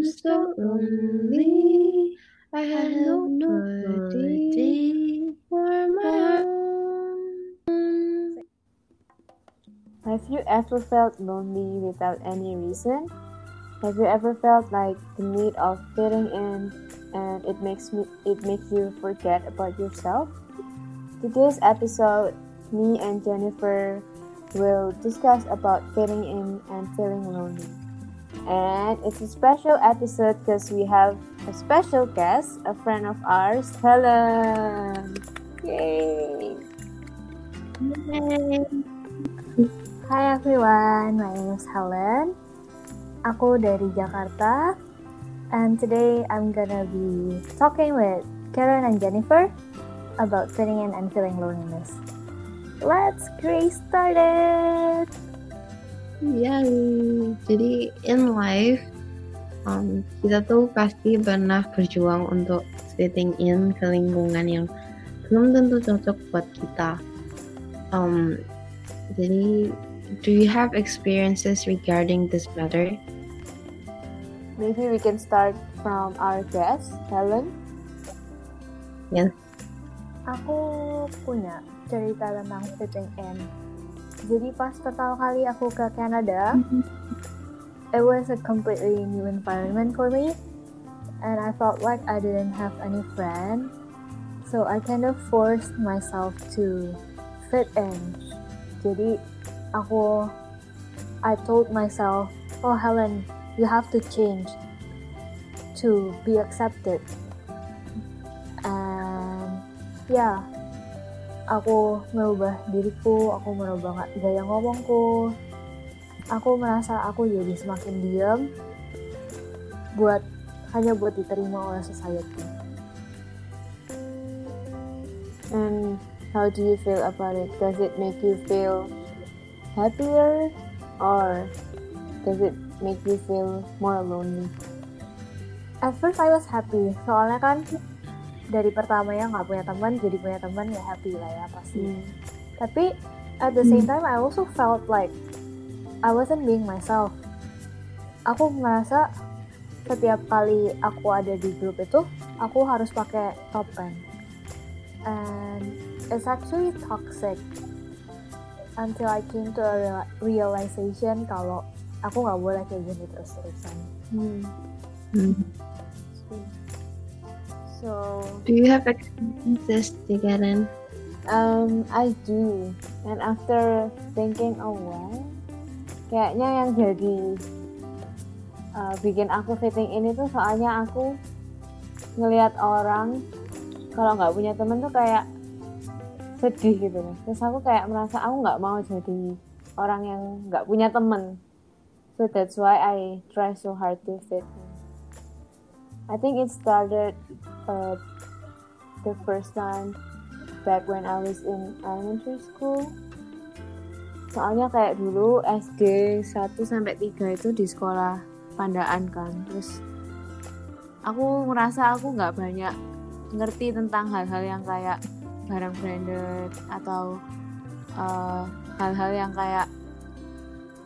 I'm so lonely. I have nobody for my own. Have you ever felt lonely without any reason? Have you ever felt like the need of fitting in and it makes me it makes you forget about yourself? Today's episode, me and Jennifer will discuss about fitting in and feeling lonely. And it's a special episode because we have a special guest, a friend of ours, Helen. Yay! Hi everyone, my name is Helen. Aku dari Jakarta, and today I'm gonna be talking with Karen and Jennifer about in and feeling loneliness. Let's get started! Ya, jadi in life um, kita tuh pasti pernah berjuang untuk fitting in ke lingkungan yang belum tentu cocok buat kita. Um, jadi, do you have experiences regarding this matter? Maybe we can start from our guest, Helen. Yes. Aku punya cerita tentang fitting in. Jadi pas pertama kali aku ke Canada, mm-hmm. it was a completely new environment for me, and I felt like I didn't have any friend. So I kind of forced myself to fit in. Jadi aku, I told myself, oh Helen, you have to change to be accepted. And ya, aku merubah diriku, aku merubah gaya ngomongku. Aku merasa aku jadi semakin diam buat hanya buat diterima oleh society. And how do you feel about it? Does it make you feel happier or does it make you feel more lonely? At first I was happy, soalnya kan dari pertama ya nggak punya teman jadi punya teman ya happy lah ya pasti. Tapi at the same time I also felt like I wasn't being myself. Aku merasa setiap kali aku ada di grup itu aku harus pakai top pen. And it's actually toxic until I came to a real- realization kalau aku nggak boleh kayak gini terus-terusan. Hmm. Hmm. So Do you have experiences, Karen? um, I do. And after thinking a while, kayaknya yang jadi uh, bikin aku fitting in itu soalnya aku ngelihat orang kalau nggak punya temen tuh kayak sedih gitu loh. Terus aku kayak merasa aku nggak mau jadi orang yang nggak punya temen. So that's why I try so hard to fit. I think it started uh, the first time back when I was in elementary school. Soalnya kayak dulu SD 1 sampai 3 itu di sekolah pandaan kan. Terus aku ngerasa aku nggak banyak ngerti tentang hal-hal yang kayak barang branded atau uh, hal-hal yang kayak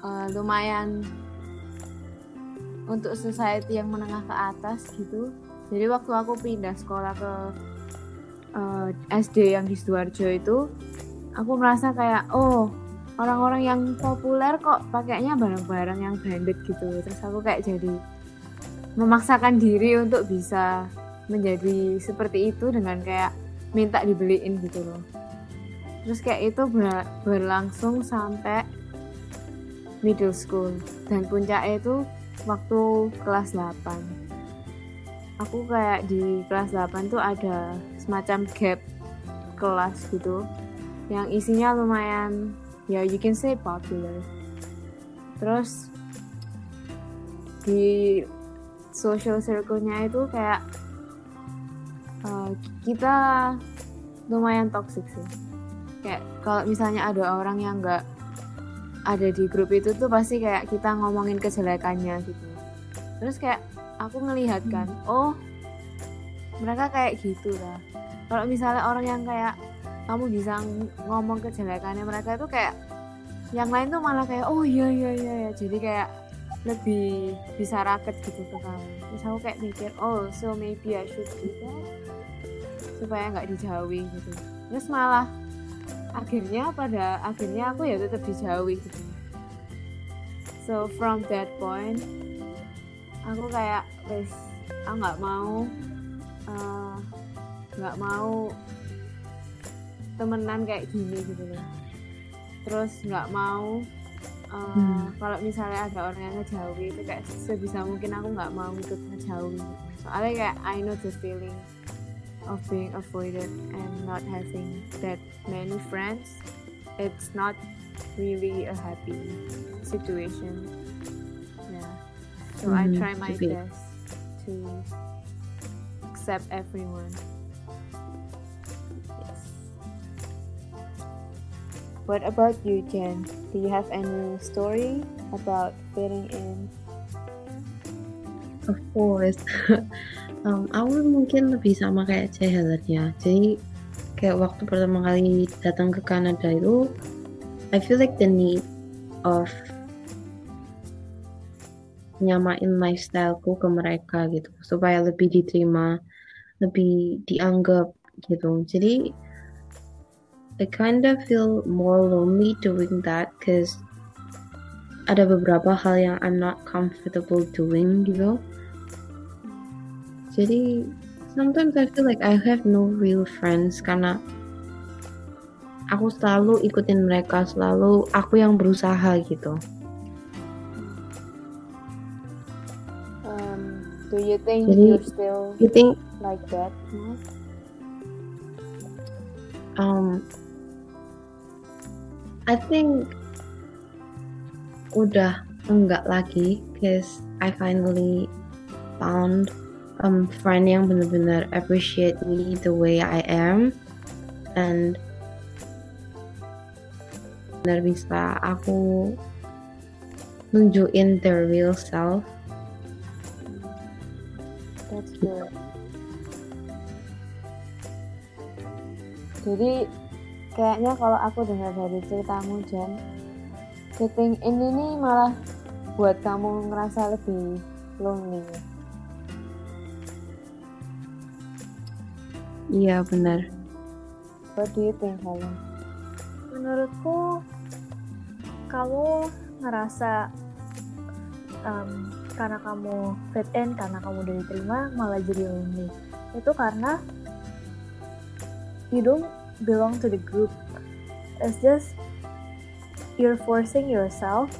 uh, lumayan untuk society yang menengah ke atas gitu. Jadi waktu aku pindah sekolah ke uh, SD yang di Sidoarjo itu, aku merasa kayak oh orang-orang yang populer kok pakainya barang-barang yang branded gitu. Terus aku kayak jadi memaksakan diri untuk bisa menjadi seperti itu dengan kayak minta dibeliin gitu loh. Terus kayak itu ber- berlangsung sampai middle school dan puncaknya itu waktu kelas 8 aku kayak di kelas 8 tuh ada semacam gap kelas gitu yang isinya lumayan ya you can say popular. Terus di social circle-nya itu kayak uh, kita lumayan toxic sih. Kayak kalau misalnya ada orang yang nggak ada di grup itu tuh pasti kayak kita ngomongin kejelekannya gitu. Terus kayak aku ngelihat kan oh mereka kayak gitu lah. Kalau misalnya orang yang kayak kamu bisa ng- ngomong kejelekannya mereka itu kayak yang lain tuh malah kayak oh iya iya iya iya. jadi kayak lebih bisa raket gitu ke kamu. Terus aku kayak mikir oh so maybe I should do that supaya nggak dijauhi gitu. Terus malah akhirnya pada akhirnya aku ya tetap dijauhi gitu. So from that point aku kayak wes aku nggak mau eh, nggak uh, mau temenan kayak gini gitu loh. Terus nggak mau uh, hmm. kalau misalnya ada orang yang ngejauhi itu kayak sebisa mungkin aku nggak mau ikut ngejauhi. Soalnya kayak I know the feeling of being avoided and not having that many friends. It's not really a happy situation so mm, I try my best to accept everyone What about you, Jen? Do you have any story about fitting in? Of course. um, awal mungkin lebih sama kayak Helen ya. Jadi kayak waktu pertama kali datang ke Kanada itu, I feel like the need of nyamain lifestyleku ke mereka gitu supaya lebih diterima lebih dianggap gitu jadi I kind of feel more lonely doing that because ada beberapa hal yang I'm not comfortable doing gitu. Jadi sometimes I feel like I have no real friends karena aku selalu ikutin mereka, selalu aku yang berusaha gitu. Do you think Jadi, you're still you think like that? Um, I think udah enggak lagi cause I finally found um friend yang benar-benar appreciate me the way I am and benar bisa aku nunjukin their real self. That's good. Jadi kayaknya kalau aku dengar dari ceritamu Jen in ini malah buat kamu ngerasa lebih lonely iya benar what do you think Helen? menurutku kamu ngerasa um, karena kamu fit in karena kamu udah diterima malah jadi lonely itu karena you don't belong to the group. It's just you're forcing yourself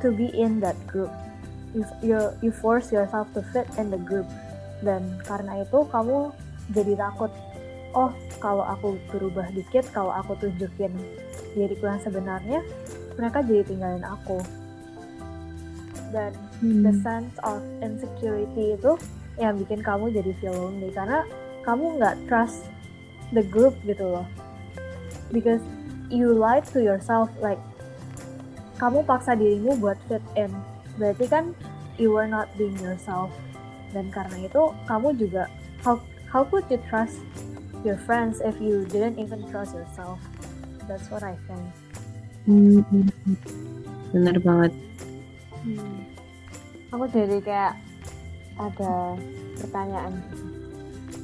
to be in that group. You you you force yourself to fit in the group. Dan karena itu kamu jadi takut. Oh, kalau aku berubah dikit, kalau aku tunjukin diriku yang sebenarnya, mereka jadi tinggalin aku. Dan hmm. the sense of insecurity itu yang bikin kamu jadi feel lonely. Karena kamu nggak trust the group gitu loh. Because you lie to yourself like kamu paksa dirimu buat fit in. Berarti kan you were not being yourself. Dan karena itu kamu juga how how could you trust your friends if you didn't even trust yourself? That's what I think. Hmm, benar banget hmm. aku jadi kayak ada pertanyaan.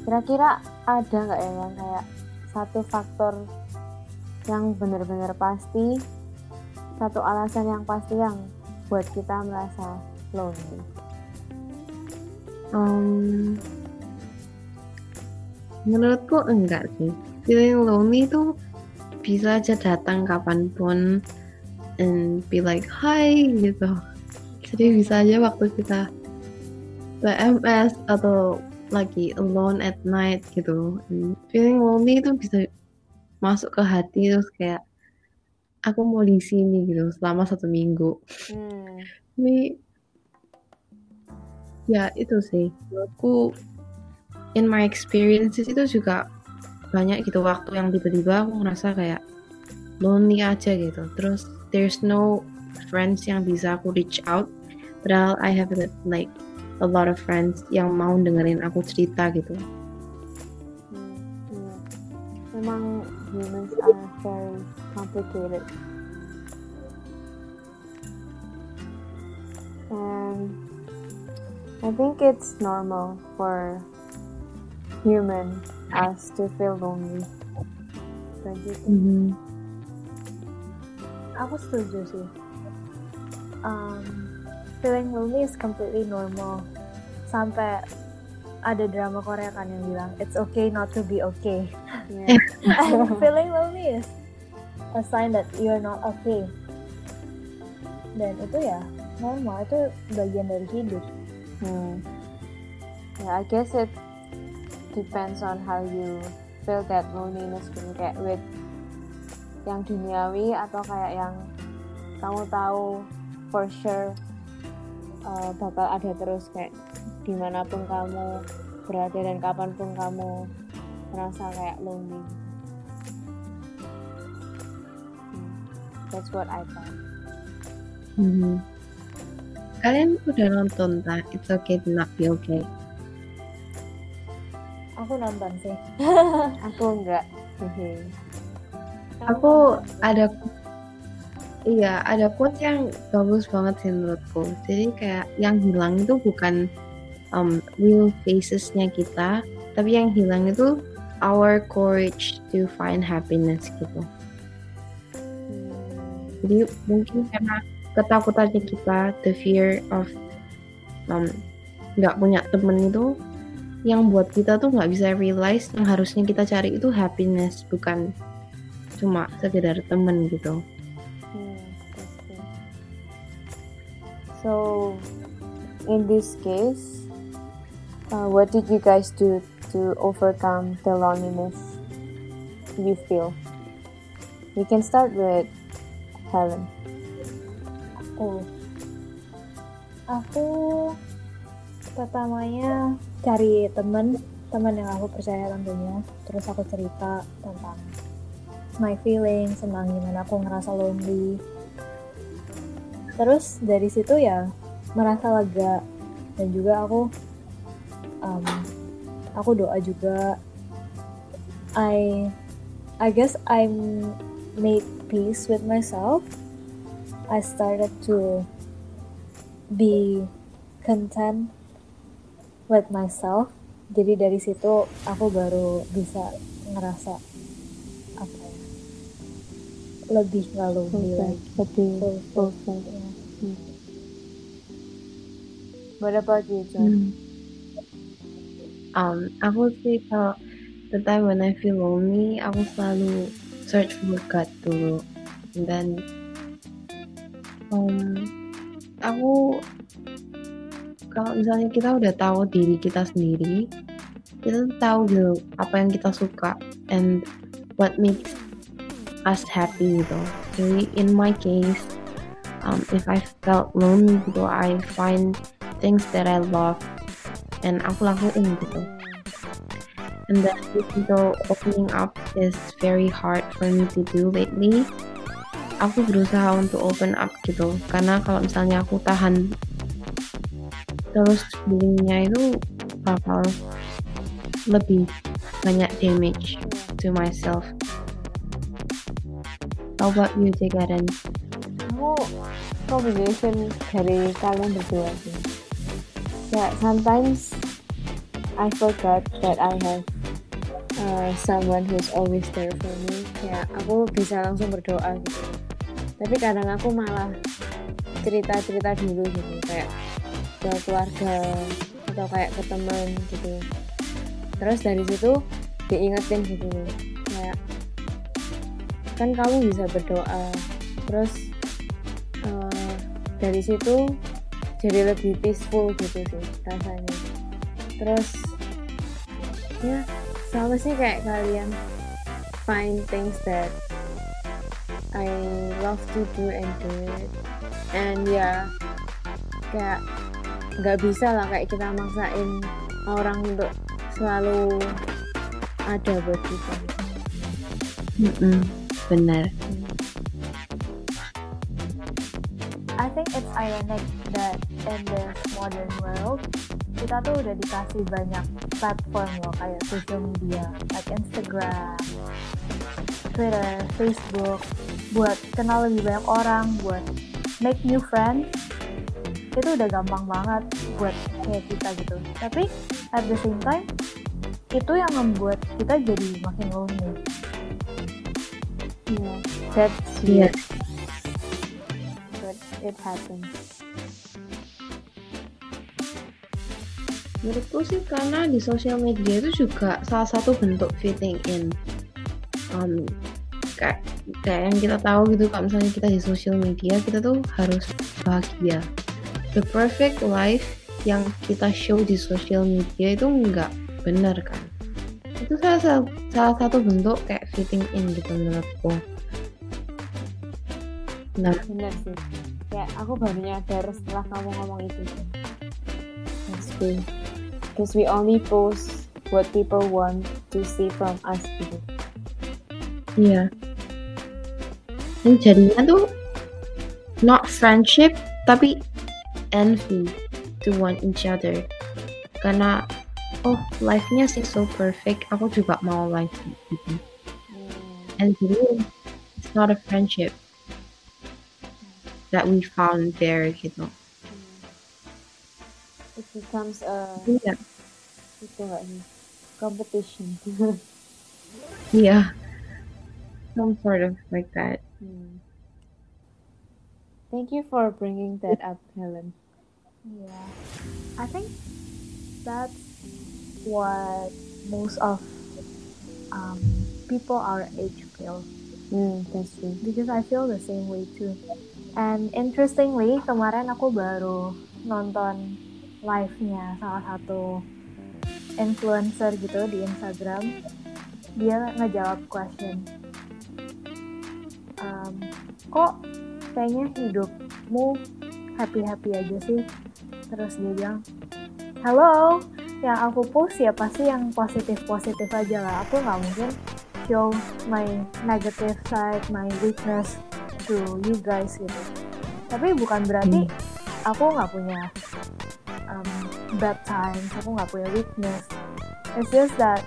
Kira-kira ada nggak ya yang kayak satu faktor yang benar-benar pasti satu alasan yang pasti yang buat kita merasa lonely? Um, menurutku enggak sih. Feeling lonely itu bisa aja datang kapan pun and be like hi gitu jadi bisa aja waktu kita PMS atau lagi alone at night gitu. And feeling lonely itu bisa masuk ke hati terus kayak aku mau di sini gitu selama satu minggu. Hmm. ini ya itu sih. Aku in my experiences itu juga banyak gitu waktu yang tiba-tiba aku ngerasa kayak lonely aja gitu. Terus there's no friends yang bisa aku reach out padahal I have like a lot of friends yang mau dengerin aku cerita gitu. Hmm, yeah. Memang humans are very complicated. Um, I think it's normal for human us to feel lonely. Don't you think? Mhm. Aku setuju sih. Um, feeling lonely is completely normal. Sampai ada drama Korea kan yang bilang it's okay not to be okay. Yeah. And feeling lonely is a sign that you're not okay. Dan itu ya normal, itu bagian dari hidup. Hmm. Yeah, I guess it depends on how you feel that loneliness gitu. kayak with yang duniawi atau kayak yang kamu tahu for sure uh, bakal ada terus kayak di mana pun kamu berada dan kapan pun kamu merasa kayak lonely. Hmm. That's what I thought. Mhm. Kalian udah nonton tak It's Okay to Not Be Okay? Aku nonton sih. Aku enggak. Aku ada Iya, ada quote yang bagus banget sih menurutku. Jadi kayak yang hilang itu bukan um, real facesnya kita, tapi yang hilang itu our courage to find happiness gitu. Jadi mungkin karena ketakutannya kita, the fear of um, punya temen itu, yang buat kita tuh nggak bisa realize yang harusnya kita cari itu happiness, bukan cuma sekedar temen gitu. So, in this case, uh, what did you guys do to overcome the loneliness you feel? We can start with Helen. Aku, aku pertamanya cari temen, temen yang aku percaya tentunya. Terus aku cerita tentang my feelings, tentang gimana aku ngerasa lonely. Terus dari situ ya merasa lega dan juga aku um, aku doa juga. I I guess I'm made peace with myself. I started to be content with myself. Jadi dari situ aku baru bisa ngerasa lebih lonely lagi. Lebih Full- ya. About you, John? Hmm. Um, aku sih kalau the time when I feel lonely, aku selalu search for God dulu. And then, um, aku kalau misalnya kita udah tahu diri kita sendiri, kita tahu gitu apa yang kita suka and what makes us happy gitu. Jadi in my case, um, if I felt lonely gitu, I find things that I love and aku lakuin gitu. And even though opening up is very hard for me to do lately, aku berusaha untuk open up gitu. Karena kalau misalnya aku tahan terus feelingnya itu bakal lebih banyak damage to myself. How about you, Jagaran? Aku combination dari kalian berdua sih. Ya, sometimes I forgot that I have uh, someone who's always there for me. Ya, aku bisa langsung berdoa gitu. Tapi kadang aku malah cerita-cerita dulu gitu, kayak ke keluarga atau kayak ke teman gitu. Terus dari situ diingetin gitu, kan kamu bisa berdoa. Terus eh, dari situ jadi lebih peaceful gitu sih rasanya. Terus ya sama sih kayak kalian find things that I love to do and do it. And ya kayak nggak bisa lah kayak kita maksain orang untuk selalu ada buat kita. Mm-mm, benar. I think it's ironic that in this modern world kita tuh udah dikasih banyak platform loh kayak social media like Instagram, Twitter, Facebook buat kenal lebih banyak orang, buat make new friends. itu udah gampang banget buat kayak kita gitu tapi at the same time itu yang membuat kita jadi makin lonely yeah that's weird but it happens Menurutku sih karena di sosial media itu juga salah satu bentuk fitting in. Um, kayak kayak yang kita tahu gitu kalau misalnya kita di sosial media kita tuh harus bahagia. The perfect life yang kita show di sosial media itu nggak benar kan? Itu salah, sa- salah satu bentuk kayak fitting in gitu menurutku. Nah, bener sih kayak aku baru nyadar setelah kamu ngomong itu true because we only post what people want to see from us gitu Iya. Dan jadinya tuh not friendship tapi envy to one each other. Karena oh life-nya sih so perfect, aku juga mau life gitu. And jadi it's not a friendship that we found there gitu. hmm. it becomes a Iya. itu nggak sih competition yeah Some sort of like that. Hmm. thank you for bringing that up Helen yeah I think that's what most of um, people our age feel hmm, that's true because I feel the same way too. And interestingly, kemarin aku baru nonton live-nya salah satu influencer gitu di Instagram. Dia ngejawab question. Um, kok kayaknya hidupmu happy-happy aja sih? Terus dia bilang, Halo, yang aku post ya pasti yang positif-positif aja lah. Aku nggak mungkin show my negative side, my weakness to you guys gitu. Tapi bukan berarti aku nggak punya um, bad times, aku nggak punya weakness. It's just that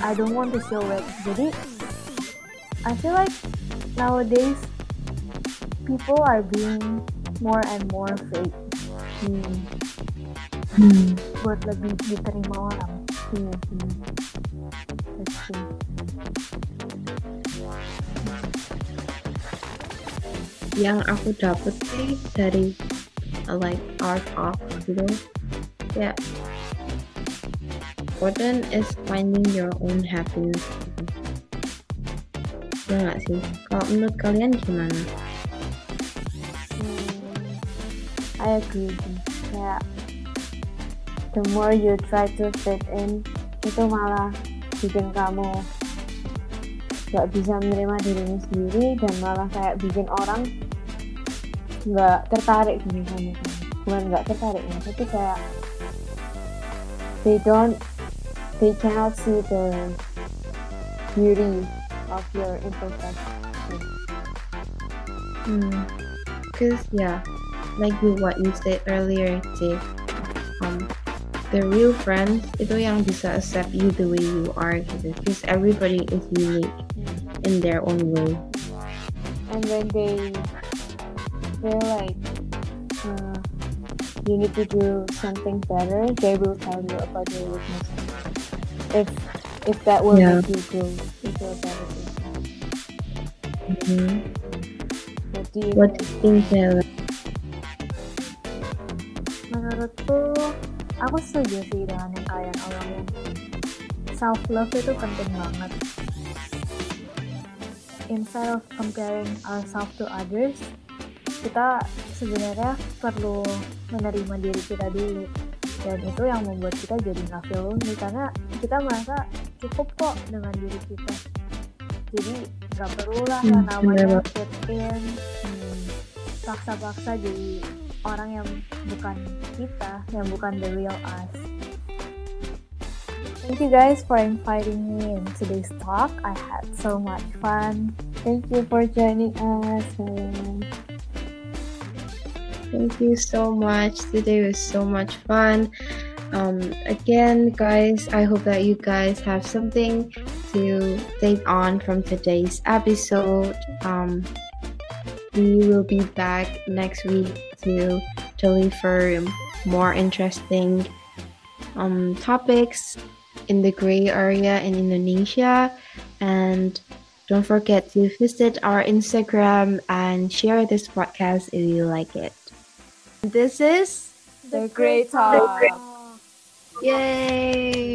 I don't want to show it. Jadi I feel like nowadays people are being more and more fake hmm. Hmm. buat lebih diterima orang. Iya, true. yang aku dapet sih dari like our talk gitu ya important is finding your own happiness gitu. ya nggak sih kalau menurut kalian gimana Hmm, I agree sih. Kayak the more you try to fit in, itu malah bikin kamu nggak bisa menerima dirimu sendiri dan malah kayak bikin orang nggak tertarik dengan kamu. Bukan nggak tertarik ya, tapi kayak they don't, they cannot see the beauty of your imperfection. Hmm. Cause yeah, like what you said earlier, Dave. Um, the real friends itu yang bisa accept you the way you are gitu. Because everybody is unique in their own way. and when they feel like uh, you need to do something better, they will tell you about your weaknesses. If if that will Yeah. make you grow into a better person. Mhm. What do you What do think? you think, aku setuju sih dengan yang kalian omongin. Self love itu penting banget. Instead of comparing ourselves to others, kita sebenarnya perlu menerima diri kita dulu. Dan itu yang membuat kita jadi nggak feel lonely karena kita merasa cukup kok dengan diri kita. Jadi nggak perlulah Hmm, yang namanya bener fit in, hmm, paksa-paksa jadi orang yang bukan kita, yang bukan the real us. Thank you guys for inviting me in today's talk. I had so much fun. Thank you for joining us. Thank you so much. Today was so much fun. Um, again, guys, I hope that you guys have something to take on from today's episode. Um, we will be back next week to deliver more interesting um, topics in the gray area in Indonesia. And don't forget to visit our Instagram and share this podcast if you like it. This is The Great Talk. Yay!